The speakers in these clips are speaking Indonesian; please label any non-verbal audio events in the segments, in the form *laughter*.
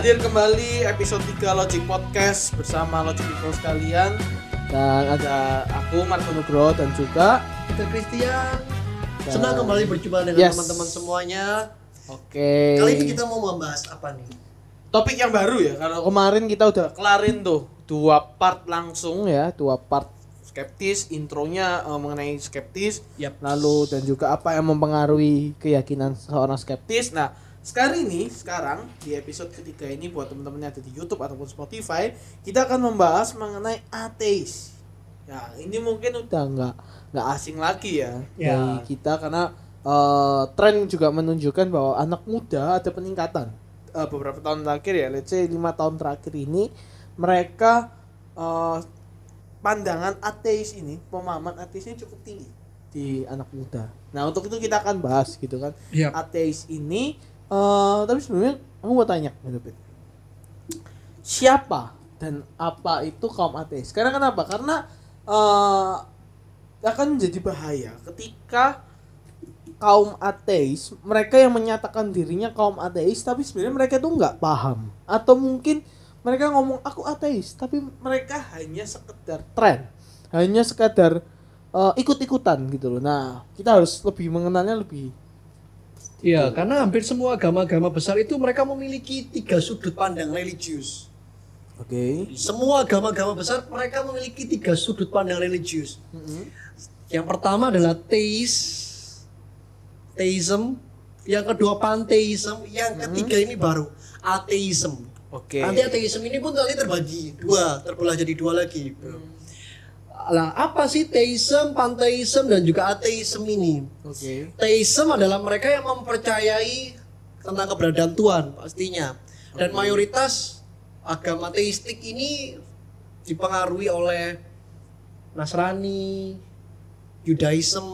hadir kembali episode 3 Logic Podcast bersama Logic People sekalian dan ada aku Marco Nugroho dan juga Peter Christian. Dan- Senang kembali berjumpa dengan Yes. teman-teman semuanya. Oke. Kali ini kita mau membahas apa nih? topik yang baru ya karena kemarin kita udah kelarin tuh dua part langsung ya, dua part skeptis, intronya eh, mengenai skeptis, Yap. lalu dan juga apa yang mempengaruhi keyakinan seorang skeptis. Nah, sekarang ini, sekarang di episode ketiga ini buat teman-teman yang ada di YouTube ataupun Spotify, kita akan membahas mengenai ateis. Ya, ini mungkin udah nggak nggak asing lagi ya, Ya. dari kita karena eh, tren juga menunjukkan bahwa anak muda ada peningkatan Eh, beberapa tahun terakhir ya, let's say lima tahun terakhir ini mereka eh, pandangan ateis ini, pemahaman ateisnya cukup tinggi di anak muda. Nah untuk itu kita akan bahas gitu kan, Yap. ateis ini. Eh tapi sebelumnya aku mau tanya, gitu, Pit. siapa dan apa itu kaum ateis? Karena kenapa? Karena eh akan menjadi bahaya ketika kaum ateis mereka yang menyatakan dirinya kaum ateis tapi sebenarnya mereka tuh nggak paham atau mungkin mereka ngomong aku ateis tapi mereka hanya sekedar tren hanya sekadar eh, ikut-ikutan gitu loh nah kita harus lebih mengenalnya lebih Iya, karena hampir semua agama-agama besar itu mereka memiliki tiga sudut pandang religius. oke Semua agama-agama besar mereka memiliki tiga sudut pandang religius. Yang pertama adalah teis, teism. Yang kedua panteism. Yang ketiga ini baru ateism. oke Nanti ateisme ini pun nanti terbagi dua, terbelah jadi dua lagi. bro. Lah, apa sih teisme, panteisme dan juga ateisme ini? oke Teisme adalah mereka yang mempercayai tentang keberadaan Tuhan pastinya. Dan mayoritas agama teistik ini dipengaruhi oleh Nasrani, Judaism,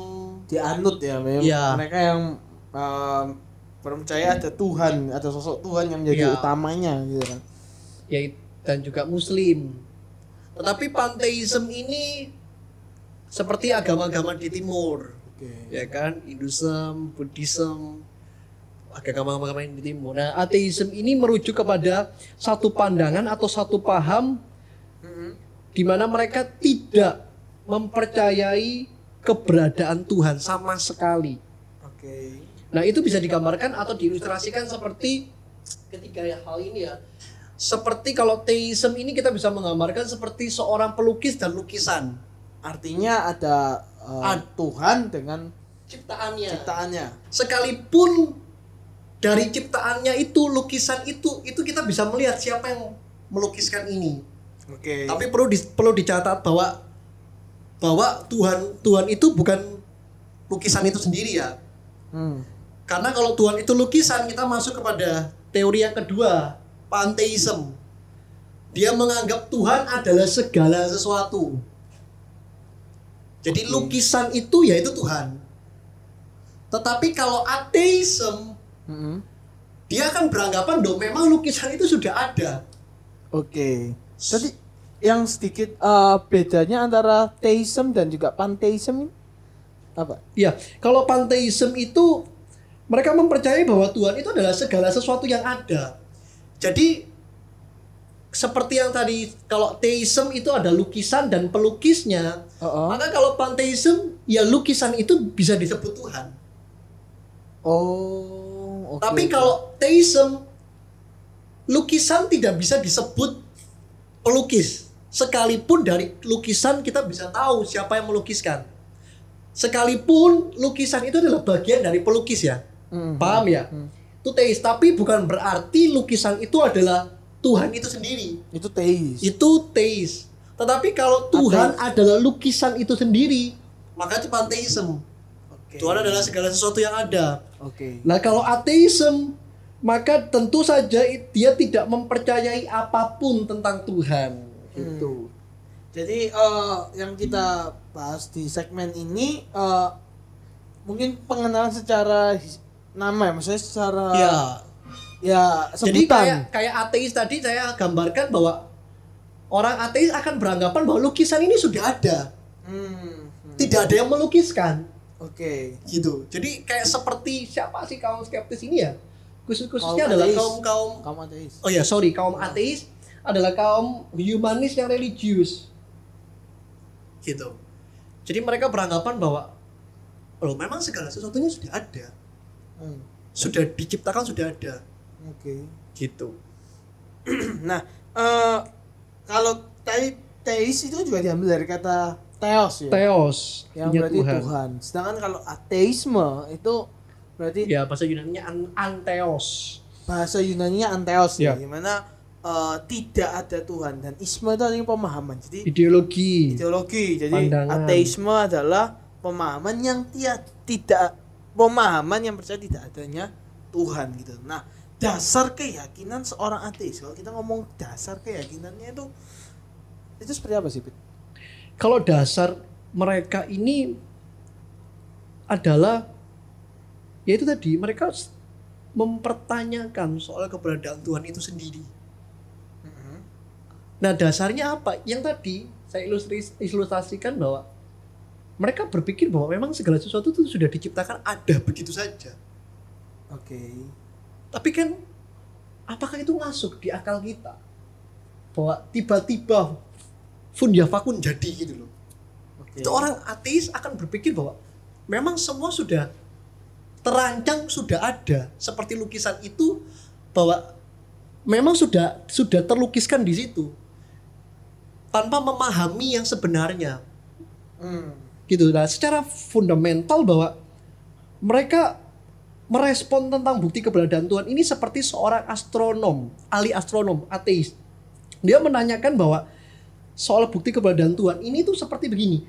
dianut ya memang Iya. mereka yang em, percaya ada Tuhan ada sosok Tuhan yang menjadi Iya. utamanya gitu kan ya dan juga Muslim. Tetapi panteisme ini seperti agama-agama di timur, oke ya kan, Hinduism, Buddhism, agama-agama yang di timur. Nah, ateisme ini merujuk kepada satu pandangan atau satu paham di mana mereka tidak mempercayai keberadaan Tuhan sama sekali. oke Nah, itu bisa digambarkan atau diilustrasikan seperti ketiga hal ini ya. Seperti kalau teisme ini kita bisa menggambarkan seperti seorang pelukis dan lukisan artinya ada eh, Ad- Tuhan dengan ciptaannya. ciptaannya Sekalipun dari ciptaannya itu lukisan itu itu kita bisa melihat siapa yang melukiskan ini. oke Tapi perlu di- perlu dicatat bahwa bahwa Tuhan Tuhan itu bukan lukisan itu sendiri ya. Hmm. Karena kalau Tuhan itu lukisan, kita masuk kepada teori yang kedua, panteisme. Dia menganggap Tuhan adalah segala sesuatu. Jadi Oke. lukisan itu yaitu Tuhan. Tetapi kalau ateisme, Mm-mm. dia akan beranggapan dong memang lukisan itu sudah ada. Oke. Tadi yang sedikit eh, bedanya antara theism dan juga pantheism ini apa? Ya, kalau panteisme itu mereka mempercayai bahwa Tuhan itu adalah segala sesuatu yang ada. Jadi seperti yang tadi kalau teisme itu ada lukisan dan pelukisnya, Oh, oh. maka kalau panteisme ya lukisan itu bisa disebut Tuhan. Oh, oke. Tapi kalau teisme lukisan tidak bisa disebut pelukis. Sekalipun dari lukisan kita bisa tahu siapa yang melukiskan. Sekalipun lukisan itu adalah bagian dari pelukis ya. Mm. Paham ya? Itu teis, tapi bukan berarti lukisan itu adalah Tuhan itu sendiri. itu theis. Itu teis. Tetapi kalau Tuhan adalah lukisan itu sendiri, maka itu panteisme. Oke. Tuhan adalah segala sesuatu yang ada. Oke. Nah, kalau ateisme, maka tentu saja dia tidak mempercayai apa pun tentang Tuhan. Gitu. Jadi eh, yang kita bahas di segmen ini eh, mungkin pengenalan secara his- nama ya, maksudnya secara Ya. ya Jadi sebutan. kayak kayak ateis tadi saya gambarkan bahwa orang ateis akan beranggapan bahwa lukisan ini sudah ada. Hmm, hmm. Tidak ada yang melukiskan. Oke. gitu. Jadi kayak seperti siapa sih kaum skeptis ini ya? khusus khususnya Kaum adalah ateis. kaum kaum Kaum ateis. oh ya sorry kaum ateis adalah kaum humanis yang religius gitu jadi mereka beranggapan bahwa loh memang segala sesuatunya sudah ada Hmm, sudah diciptakan sudah ada Oke. gitu *clears throat* Nah, eh kalau te- teis itu juga diambil dari kata theos ya. Theos yang punya berarti Tuhan. Sedangkan kalau ateisme itu berarti ya bahasa Yunani an anteos bahasa Yunaninya antheos ya, Ya. di mana eh, tidak ada Tuhan dan isme itu artinya pemahaman. Jadi ideologi ideologi. Jadi Pandangan. ateisme adalah pemahaman yang tia- tidak pemahaman yang percaya tidak adanya Tuhan gitu. Nah, dasar keyakinan seorang ateis kalau kita ngomong dasar keyakinannya itu itu seperti apa sih, Pit? kalau dasar mereka ini adalah ya itu tadi mereka mempertanyakan soal keberadaan Tuhan itu sendiri. Nah dasarnya apa? Yang tadi saya ilustrasikan bahwa mereka berpikir bahwa memang segala sesuatu itu sudah diciptakan ada begitu saja. Oke. Tapi kan apakah itu masuk di akal kita? Bahwa tiba-tiba fun ya fakun jadi gitu loh. Oke. Itu orang ateis akan berpikir bahwa memang semua sudah terancang sudah ada seperti lukisan itu bahwa memang sudah sudah terlukiskan di situ tanpa memahami yang sebenarnya Hmm. Gitu. Nah secara fundamental bahwa mereka merespon tentang bukti keberadaan Tuhan ini seperti seorang astronom ahli astronom ateis. Dia menanyakan bahwa soal bukti keberadaan Tuhan ini tuh seperti begini.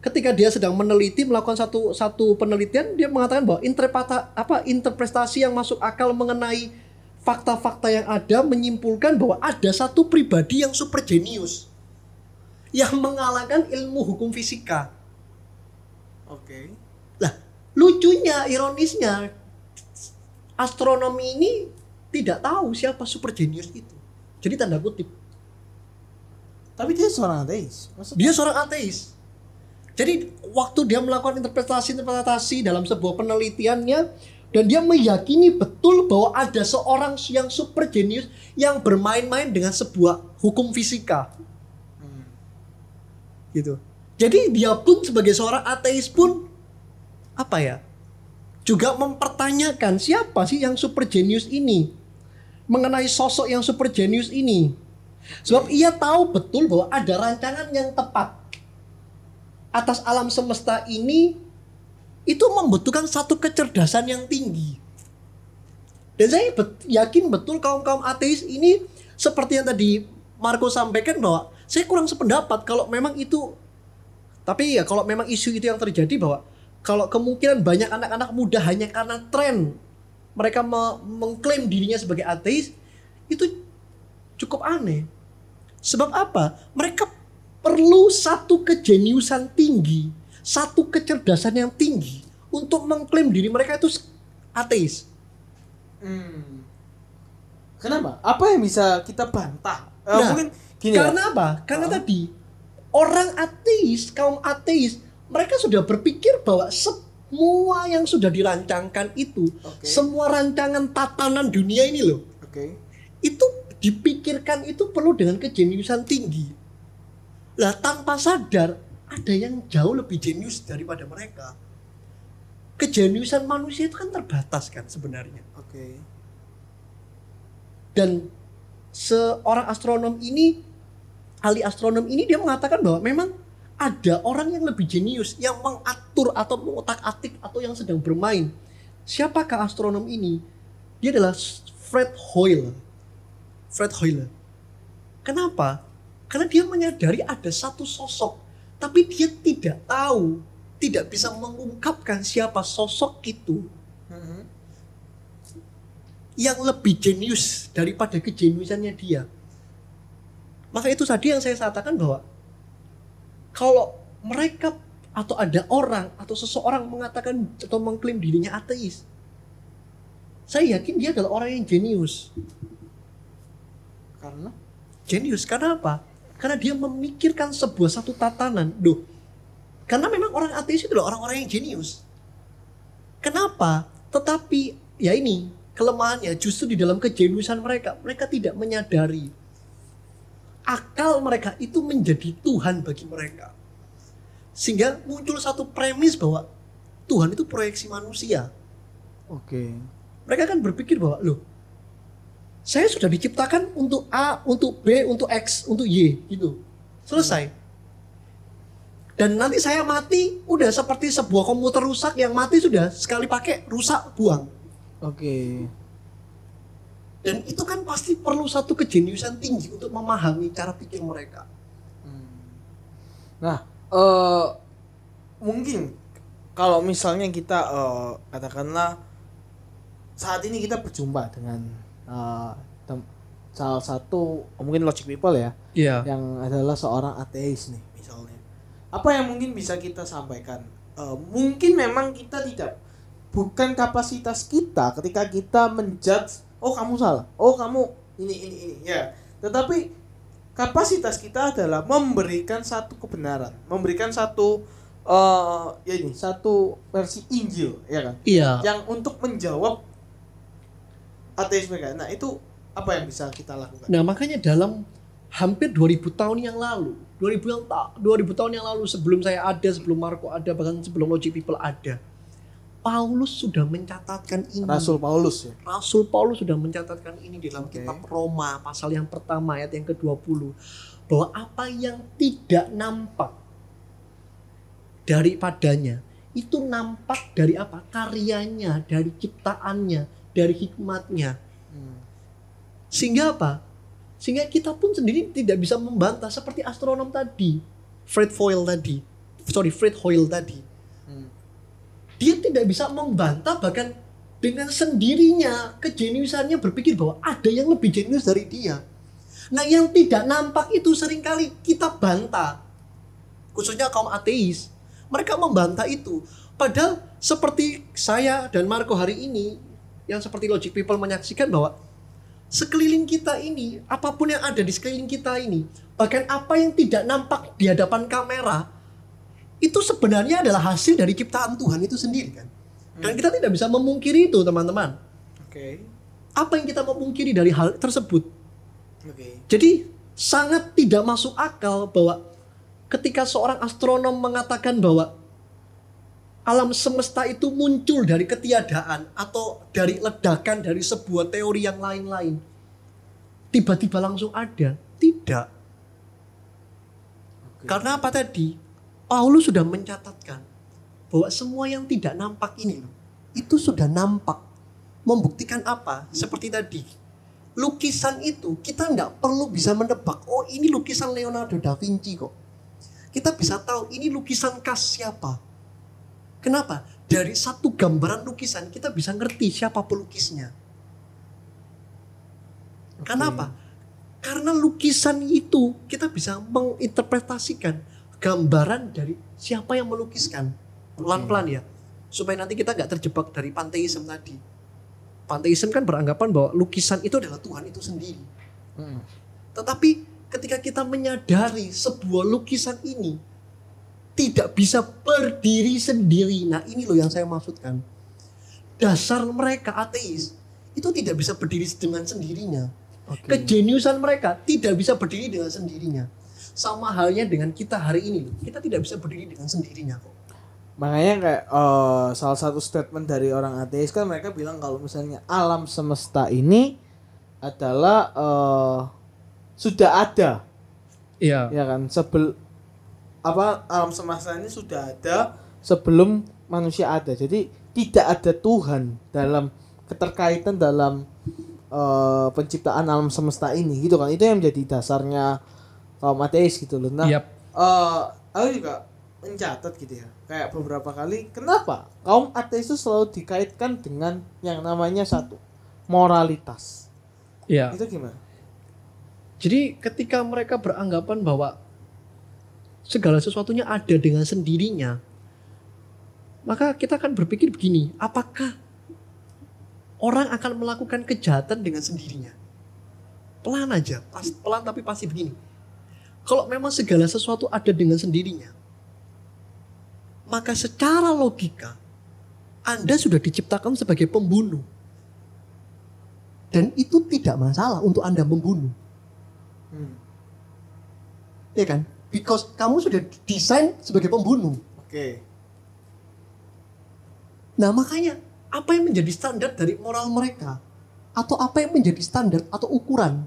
Ketika dia sedang meneliti melakukan satu satu penelitian dia mengatakan bahwa interpreta apa interpretasi yang masuk akal mengenai fakta-fakta yang ada menyimpulkan bahwa ada satu pribadi yang super jenius yang mengalahkan ilmu hukum fisika. Oke. Lah, lucunya, ironisnya astronomi ini tidak tahu siapa super jenius itu. Jadi tanda kutip, Tapi dia seorang ateis. Maksudnya dia seorang ateis. Jadi waktu dia melakukan interpretasi-interpretasi dalam sebuah penelitiannya dan dia meyakini betul bahwa ada seorang yang super jenius yang bermain-main dengan sebuah hukum fisika. Hmm. gitu. Jadi dia pun sebagai seorang ateis pun apa ya? Juga mempertanyakan siapa sih yang super jenius ini? Mengenai sosok yang super jenius ini. Sebab ia tahu betul bahwa ada rancangan yang tepat atas alam semesta ini itu membutuhkan satu kecerdasan yang tinggi. Dan saya bet- yakin betul kaum-kaum ateis ini seperti yang tadi Marco sampaikan bahwa saya kurang sependapat kalau memang itu tapi ya kalau memang isu itu yang terjadi bahwa kalau kemungkinan banyak anak-anak muda hanya karena tren mereka me- mengklaim dirinya sebagai ateis itu cukup aneh. Sebab apa? Mereka perlu satu kejeniusan tinggi, satu kecerdasan yang tinggi untuk mengklaim diri mereka itu ateis. Hmm. Kenapa? Apa yang bisa kita bantah? Eh, Nah, mungkin gini ya. Karena apa? Karena Hah? tadi orang ateis, kaum ateis, mereka sudah berpikir bahwa semua yang sudah dirancangkan itu, Oke. semua rancangan tatanan dunia ini loh, Oke. itu dipikirkan itu perlu dengan kejeniusan tinggi. Lah tanpa sadar ada yang jauh lebih jenius daripada mereka. Kejeniusan manusia itu kan terbatas kan sebenarnya. Oke. Dan seorang astronom ini, ahli astronom ini dia mengatakan bahwa memang ada orang yang lebih jenius yang mengatur atau mengotak-atik atau yang sedang bermain. Siapakah astronom ini? Dia adalah Fred Hoyle. Fred Hoyle. Kenapa? Karena dia menyadari ada satu sosok, tapi dia tidak tahu, tidak bisa mengungkapkan siapa sosok itu Mhm. yang lebih jenius daripada kejeniusannya dia. Maka itu tadi yang saya katakan bahwa kalau mereka atau ada orang atau seseorang mengatakan atau mengklaim dirinya ateis, saya yakin dia adalah orang yang jenius. Karena Jenius karena apa? Karena dia memikirkan sebuah satu tatanan. Duh, karena memang orang ateis itu adalah orang-orang yang jenius. Kenapa? Tetapi ya ini kelemahannya justru di dalam kejeniusan mereka. Mereka tidak menyadari akal mereka itu menjadi Tuhan bagi mereka. Sehingga muncul satu premis bahwa Tuhan itu proyeksi manusia. Oke. Mereka kan berpikir bahwa loh, saya sudah diciptakan untuk A, untuk B, untuk X, untuk Y gitu. Selesai. Dan nanti saya mati udah seperti sebuah komputer rusak yang mati sudah sekali pakai rusak buang. Oke. Dan itu kan pasti perlu satu kejeniusan tinggi untuk memahami cara pikir mereka. Nah, eh mungkin kalau misalnya kita eh, katakanlah saat ini kita berjumpa dengan eh, tem- salah satu mungkin logic people ya, Iya. yang adalah seorang ateis nih misalnya. Apa yang mungkin bisa kita sampaikan? Eh, mungkin memang kita tidak bukan kapasitas kita ketika kita menjudge oh kamu salah, oh kamu ini ini ini ya. Tetapi kapasitas kita adalah memberikan satu kebenaran, memberikan satu eh ya ini satu versi Injil ya kan, Iya. yang untuk menjawab ateis mereka. Nah itu apa yang bisa kita lakukan? Nah makanya dalam hampir 2000 tahun yang lalu, 2000 yang ta- 2000 tahun yang lalu sebelum saya ada, sebelum Marco ada, bahkan sebelum Logic People ada, Paulus sudah mencatatkan ini. Rasul Paulus ya. Rasul Paulus sudah mencatatkan ini di dalam Oke. kitab Roma pasal yang pertama ayat yang ke-20 bahwa apa yang tidak nampak daripadanya itu nampak dari apa? karyanya, dari ciptaannya, dari hikmatnya. Hmm. Sehingga apa? Sehingga kita pun sendiri tidak bisa membantah seperti astronom tadi, Fred Hoyle tadi. Sorry, Fred Hoyle tadi. Dia tidak bisa membantah bahkan dengan sendirinya kejeniusannya berpikir bahwa ada yang lebih jenius dari dia. Nah, yang tidak nampak itu sering kali kita bantah. Khususnya kaum ateis. Mereka membantah itu. Padahal seperti saya dan Marco hari ini yang seperti Logic People menyaksikan bahwa sekeliling kita ini, apa pun yang ada di sekeliling kita ini, bahkan apa yang tidak nampak di hadapan kamera, itu sebenarnya adalah hasil dari ciptaan Tuhan itu sendiri kan. Dan kita tidak bisa memungkiri itu teman-teman. Oke. Apa yang kita memungkiri dari hal tersebut? Oke. Jadi sangat tidak masuk akal bahwa ketika seorang astronom mengatakan bahwa alam semesta itu muncul dari ketiadaan atau dari ledakan dari sebuah teori yang lain-lain. Tiba-tiba langsung ada. Tidak. Oke. Karena apa tadi? Paulus sudah mencatatkan bahwa semua yang tidak nampak ini loh, itu sudah nampak. Membuktikan apa? Seperti tadi. Lukisan itu kita nggak perlu bisa menebak, oh ini lukisan Leonardo da Vinci kok. Kita bisa tahu ini lukisan khas siapa. Kenapa? Dari satu gambaran lukisan kita bisa ngerti siapa pelukisnya. Kenapa? Karena lukisan itu kita bisa menginterpretasikan gambaran dari siapa yang melukiskan. Pelan-pelan ya. Supaya nanti kita nggak terjebak dari panteisme tadi. Panteisme kan beranggapan bahwa lukisan itu adalah Tuhan itu sendiri. Hmm. Tetapi ketika kita menyadari sebuah lukisan ini tidak bisa berdiri sendiri. Nah ini loh yang saya maksudkan. Dasar mereka ateis itu tidak bisa berdiri dengan sendirinya. Oke. Kejeniusan mereka tidak bisa berdiri dengan sendirinya. Sama halnya dengan kita hari ini. loh. Kita tidak bisa berdiri dengan sendirinya kok. Makanya kayak eh, salah satu statement dari orang ateis kan mereka bilang kalau misalnya alam semesta ini adalah eh, sudah ada Iya. ya kan sebel apa alam semesta ini sudah ada sebelum manusia ada jadi tidak ada Tuhan dalam keterkaitan dalam eh, penciptaan alam semesta ini gitu kan itu yang menjadi dasarnya kaum ateis gitu loh nah Yap. eh aku juga mencatat gitu ya kayak beberapa kali kenapa kaum ateis itu selalu dikaitkan dengan yang namanya satu moralitas Iya. itu gimana Jadi ketika mereka beranggapan bahwa segala sesuatunya ada dengan sendirinya, maka kita akan berpikir begini, apakah orang akan melakukan kejahatan dengan sendirinya? Pelan aja, pas- pelan tapi pasti begini. Kalau memang segala sesuatu ada dengan sendirinya, maka secara logika Anda sudah diciptakan sebagai pembunuh. Dan itu tidak masalah untuk Anda membunuh. Hmm. Ya kan? Because kamu sudah desain sebagai pembunuh. Oke. Nah makanya apa yang menjadi standar dari moral mereka? Atau apa yang menjadi standar atau ukuran?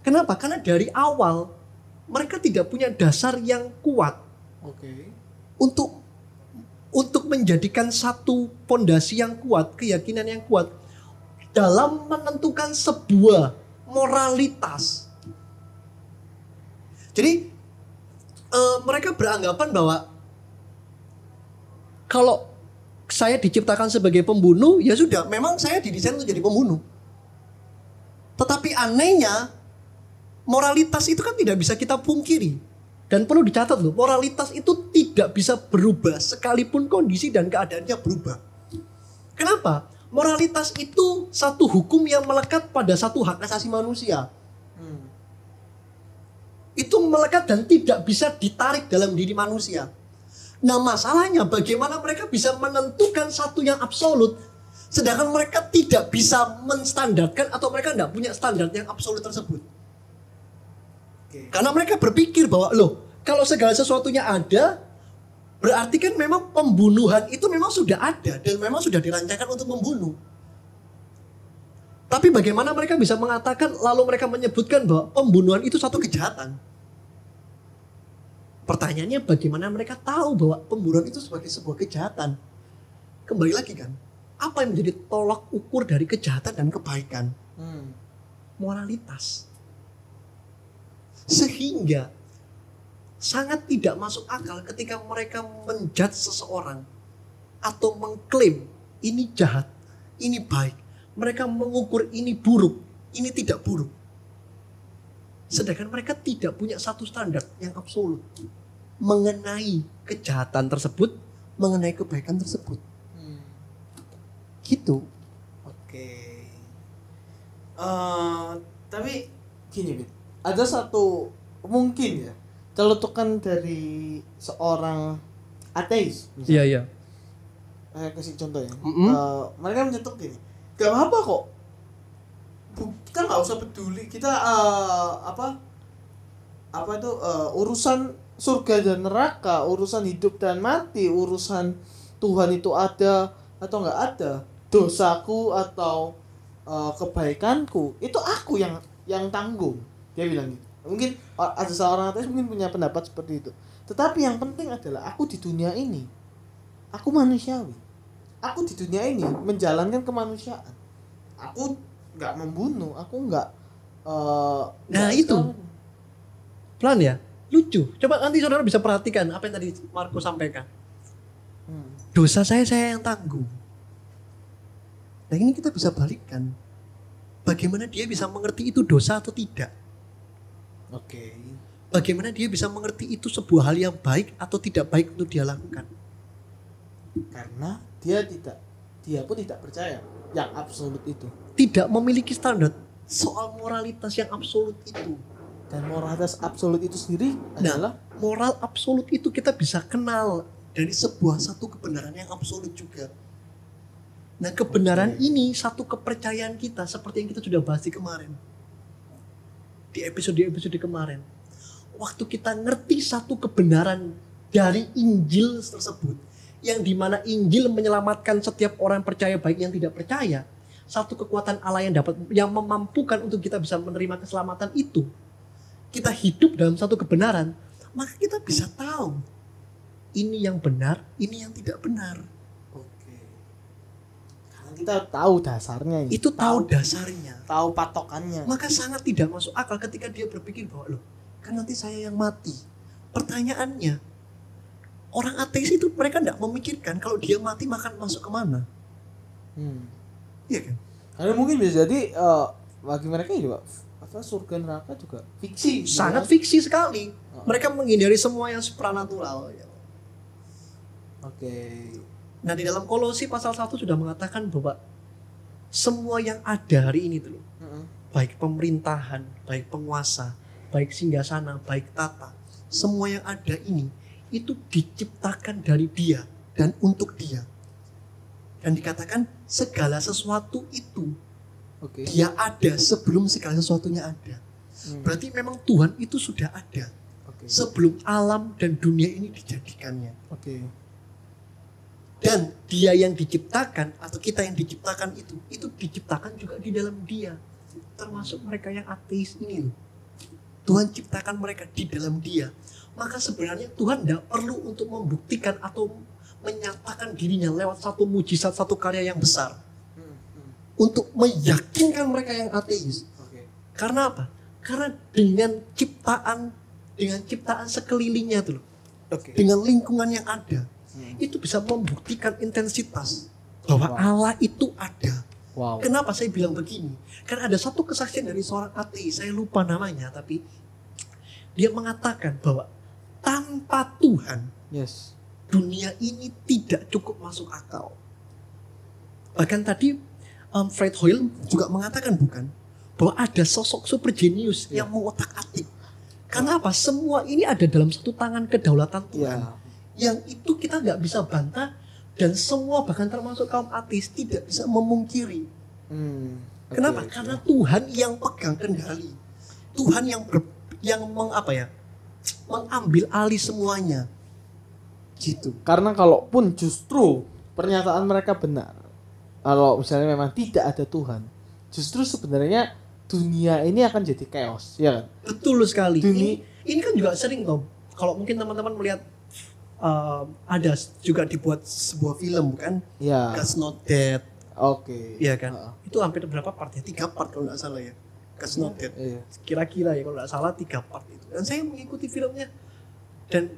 Kenapa? Karena dari awal mereka tidak punya dasar yang kuat Oke. untuk untuk menjadikan satu pondasi yang kuat, keyakinan yang kuat dalam menentukan sebuah moralitas. Jadi eh, mereka beranggapan bahwa kalau saya diciptakan sebagai pembunuh, ya sudah, memang saya didesain untuk jadi pembunuh. Tetapi anehnya, moralitas itu kan tidak bisa kita pungkiri. Dan perlu dicatat loh, moralitas itu tidak bisa berubah sekalipun kondisi dan keadaannya berubah. Kenapa? Moralitas itu satu hukum yang melekat pada satu hak asasi manusia. Hmm. Itu melekat dan tidak bisa ditarik dalam diri manusia. Nah masalahnya bagaimana mereka bisa menentukan satu yang absolut sedangkan mereka tidak bisa menstandarkan atau mereka tidak punya standar yang absolut tersebut. Karena mereka berpikir bahwa loh kalau segala sesuatunya ada berarti kan memang pembunuhan itu memang sudah ada dan memang sudah dirancangkan untuk membunuh. Tapi bagaimana mereka bisa mengatakan lalu mereka menyebutkan bahwa pembunuhan itu satu kejahatan? Pertanyaannya bagaimana mereka tahu bahwa pembunuhan itu sebagai sebuah kejahatan? Kembali lagi kan, apa yang menjadi tolak ukur dari kejahatan dan kebaikan? Hmm. moralitas. Sehingga sangat tidak masuk akal ketika mereka menjudge seseorang atau mengklaim ini jahat, ini baik. Mereka mengukur ini buruk, ini tidak buruk. Sedangkan mereka tidak punya satu standar yang absolut mengenai kejahatan tersebut, mengenai kebaikan tersebut. Hmm. Gitu. Oke. Eh, tapi gini. Ada satu mungkin ya celetukan dari seorang ateis. misalnya. Iya, iya. Saya kasih contoh ya. Mm-mm. Eh, mereka mencetuk gini. Gak apa-apa kok. Kita nggak usah peduli. Kita eh, apa? Apa itu eh, urusan surga dan neraka, urusan hidup dan mati, urusan Tuhan itu ada atau nggak ada, dosaku atau eh, kebaikanku itu aku yang yang tanggung. Dia bilang gitu. Mungkin ada seorang ateis mungkin punya pendapat seperti itu. Tetapi yang penting adalah aku di dunia ini aku manusiawi. Aku di dunia ini menjalankan kemanusiaan. Aku nggak membunuh, aku nggak. eh, Nah, nggak itu. segala- Pelan ya? Lucu. Coba nanti saudara bisa perhatikan apa yang tadi Marco sampaikan. Hmm. Dosa saya saya yang tanggung. Nah ini kita bisa balikkan. Bagaimana dia bisa mengerti itu dosa atau tidak? Oke. Bagaimana dia bisa mengerti itu sebuah hal yang baik atau tidak baik untuk dia lakukan? Karena dia tidak, dia pun tidak percaya yang absolut itu. Tidak memiliki standar soal moralitas yang absolut itu. Dan moralitas absolut itu sendiri Nah, adalah moral absolut itu kita bisa kenal dari sebuah satu kebenaran yang absolut juga. Nah, kebenaran Oke. ini satu kepercayaan kita seperti yang kita sudah bahas di kemarin. Di episode-episode kemarin. Waktu kita ngerti satu kebenaran dari Injil tersebut, yang di mana Injil menyelamatkan setiap orang percaya baik yang tidak percaya, satu kekuatan Allah yang dapat yang memampukan untuk kita bisa menerima keselamatan itu, kita hidup dalam satu kebenaran, maka kita bisa tahu ini yang benar, ini yang tidak benar. Kita tahu dasarnya ini. Itu tahu dasarnya. tahu patokannya. Maka sangat tidak masuk akal ketika dia berpikir bahwa loh, kan nanti saya yang mati. Pertanyaannya, orang ateis itu mereka tidak memikirkan kalau dia mati makan masuk ke mana. Hmm. Iya kan? Karena mungkin bisa jadi eh, bagi mereka juga apa surga neraka juga fiksi. Sangat gitu fiksi sekali. Mereka menghindari semua yang supranatural. kan. Oke. Nah di dalam Kolosi pasal 1 sudah mengatakan bahwa semua yang ada hari ini tuh loh, Mm-mm. baik pemerintahan, baik penguasa, baik singgasana, baik tata, semua yang ada ini itu diciptakan dari dia dan untuk dia. Dan dikatakan segala sesuatu itu Oke. Dia ada sebelum segala sesuatunya ada. Hmm. Berarti memang Tuhan itu sudah ada Oke. sebelum alam dan dunia ini dijadikannya. Oke. Dan dia yang diciptakan atau kita yang diciptakan itu, itu diciptakan juga di dalam dia. Termasuk mereka yang ateis ini loh. Tuhan ciptakan mereka di dalam dia. Maka sebenarnya Tuhan tidak perlu untuk membuktikan atau menyatakan dirinya lewat satu mujizat, satu karya yang besar. Untuk meyakinkan mereka yang ateis. Karena apa? Karena dengan ciptaan, dengan ciptaan sekelilingnya tuh loh. Oke. Dengan lingkungan yang ada. Itu bisa membuktikan intensitas bahwa Wow. Allah itu ada. Wow. Kenapa saya bilang begini? Karena ada satu kesaksian dari seorang ateis, saya lupa namanya, tapi dia mengatakan bahwa tanpa Tuhan Yes. dunia ini tidak cukup masuk akal. Bahkan tadi um, Fred Hoyle juga mengatakan bukan bahwa ada sosok super genius Ya. yang mengotak atik. Karena apa? Semua ini ada dalam satu tangan kedaulatan Tuhan Ya. Yang itu kita nggak bisa bantah dan semua bahkan termasuk kaum ateis tidak bisa memungkiri. Hmm. Kenapa? Oke, Karena. Tuhan yang pegang kendali. Tuhan yang ber, yang meng, apa ya? mengambil alih semuanya. Gitu. Karena kalaupun justru pernyataan mereka benar, kalau misalnya memang tidak ada Tuhan, justru sebenarnya dunia ini akan jadi chaos, ya kan? Betul sekali. Dunia- Ini, ini kan juga sering Tom. Kalau mungkin teman-teman melihat uh, ada juga dibuat sebuah film bukan? Ya. God's Not Dead, Oke. iya kan? Heeh. Itu hampir berapa part ya? Tiga part kalau nggak salah ya. God's Not Dead. Iya. kira-kira ya kalau nggak salah tiga part itu dan saya mengikuti filmnya dan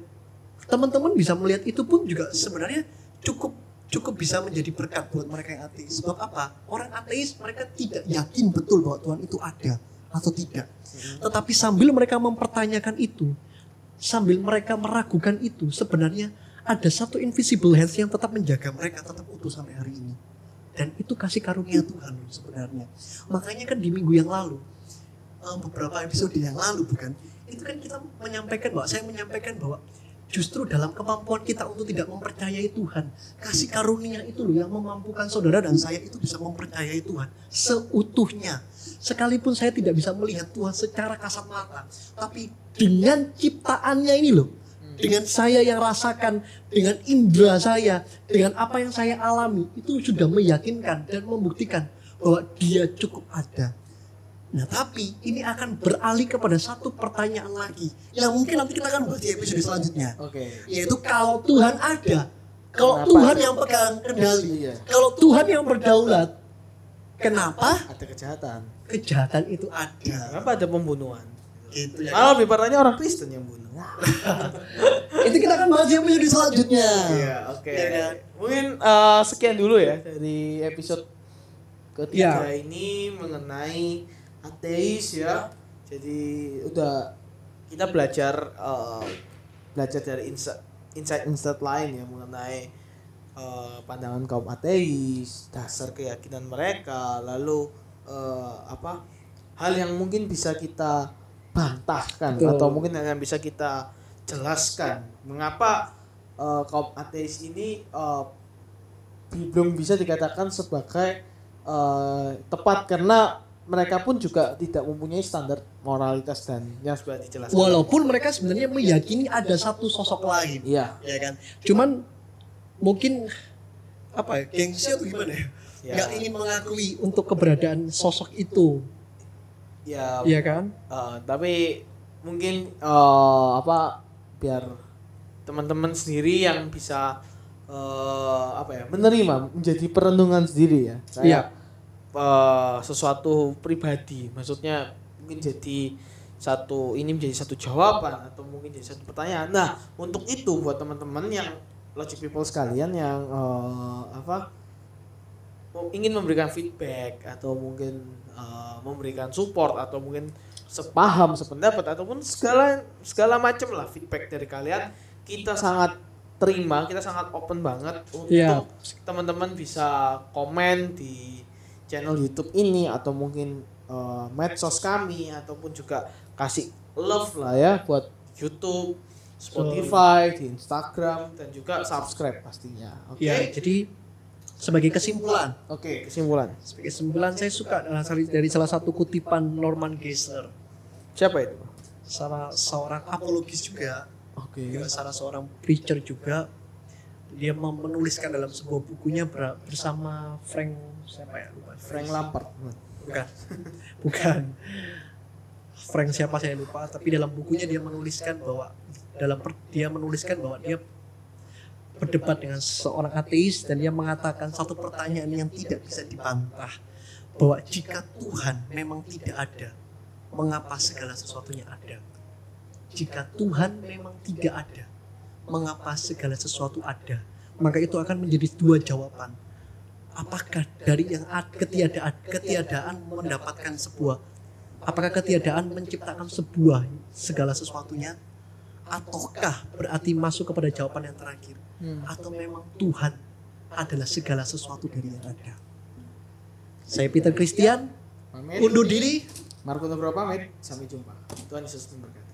teman-teman bisa melihat itu pun juga sebenarnya cukup cukup bisa menjadi berkat buat mereka yang ateis sebab apa orang ateis mereka tidak yakin betul bahwa Tuhan itu ada atau tidak tetapi sambil mereka mempertanyakan itu sambil mereka meragukan itu sebenarnya ada satu invisible hands yang tetap menjaga mereka tetap utuh sampai hari ini. Dan itu kasih karunia Tuhan sebenarnya. Makanya kan di minggu yang lalu eh, beberapa episode yang lalu bukan itu kan kita menyampaikan bahwa saya menyampaikan bahwa justru dalam kemampuan kita untuk tidak mempercayai Tuhan. Kasih karunia itu loh yang memampukan saudara dan saya itu bisa mempercayai Tuhan. Seutuhnya. Sekalipun saya tidak bisa melihat Tuhan secara kasat mata tapi dengan ciptaannya ini loh. Dengan saya yang rasakan dengan indera saya dengan apa yang saya alami itu sudah meyakinkan dan membuktikan bahwa dia cukup ada Nah tapi ini akan beralih kepada satu pertanyaan lagi yang mungkin nanti kita akan bahas di episode selanjutnya. Oke. Yaitu kalau Tuhan ada, kalau Kenapa? Tuhan yang pegang kendali, Iya. kalau Tuhan yang berdaulat, kenapa Ada kejahatan. kejahatan itu ada? Kenapa ada pembunuhan? Gitu ya. Malah lebih parahnya orang Kristen yang bunuh. *laughs* Itu kita akan bahas di episode selanjutnya. Iya, oke. Iya kan? Mungkin eh, sekian dulu ya dari episode ketiga Iya. ini mengenai ateis ya. Jadi udah kita belajar eh, belajar dari insight insight lain ya mengenai eh, pandangan kaum ateis, dasar keyakinan mereka, lalu eh, apa hal yang mungkin bisa kita bantahkan Betul. atau mungkin yang bisa kita jelaskan mengapa eh, kaum ateis ini eh, belum bisa dikatakan sebagai eh, tepat karena mereka pun juga tidak mempunyai standar moralitas dan yang sudah dijelaskan. Walaupun mereka sebenarnya meyakini ada satu sosok lain, Iya. ya kan? Cuman mungkin apa ya, gengsi atau gimana ya? Ya. Nggak ingin mengakui untuk keberadaan sosok itu, Ya, ya kan? eh, tapi mungkin eh, apa biar teman-teman sendiri yang bisa eh, apa ya menerima menjadi perenungan sendiri ya. Kayak Iya. Eh, sesuatu pribadi, maksudnya mungkin jadi satu ini menjadi satu jawaban atau mungkin jadi satu pertanyaan. Nah, untuk itu buat teman-teman yang logic people sekalian yang eh, apa ingin memberikan feedback atau mungkin eh, memberikan support atau mungkin sepaham sependapat ataupun segala segala macam lah feedback dari kalian kita sangat terima kita sangat open banget untuk Iya. teman-teman bisa komen di channel YouTube ini atau mungkin eh, medsos kami ataupun juga kasih love lah ya buat YouTube, Spotify, di Instagram dan juga subscribe pastinya. Oke. Ya, jadi sebagai kesimpulan Oke, kesimpulan. sebagai kesimpulan saya suka dari- dari salah satu kutipan Norman Geisler Siapa itu? salah seorang apologis juga Oke. juga salah seorang preacher juga dia menuliskan dalam sebuah bukunya ber- bersama Frank siapa ya Frank Lampard. bukan. *laughs* Bukan. Frank siapa saya lupa tapi dalam bukunya dia menuliskan bahwa dalam per- dia menuliskan bahwa dia berdebat dengan seorang ateis dan dia mengatakan satu pertanyaan yang tidak bisa dibantah bahwa jika Tuhan memang tidak ada mengapa segala sesuatunya ada? Jika Tuhan memang tidak ada mengapa segala sesuatu ada? Maka itu akan menjadi dua jawaban apakah dari yang ad- ketiadaan ketiadaan mendapatkan sebuah apakah ketiadaan menciptakan sebuah segala sesuatunya ataukah berarti masuk kepada jawaban yang terakhir Hmm. atau memang Tuhan adalah segala sesuatu dari yang ada saya Peter Christian undur diri Marco Nugroho pamit. Sampai jumpa. Tuhan Yesus memberkati.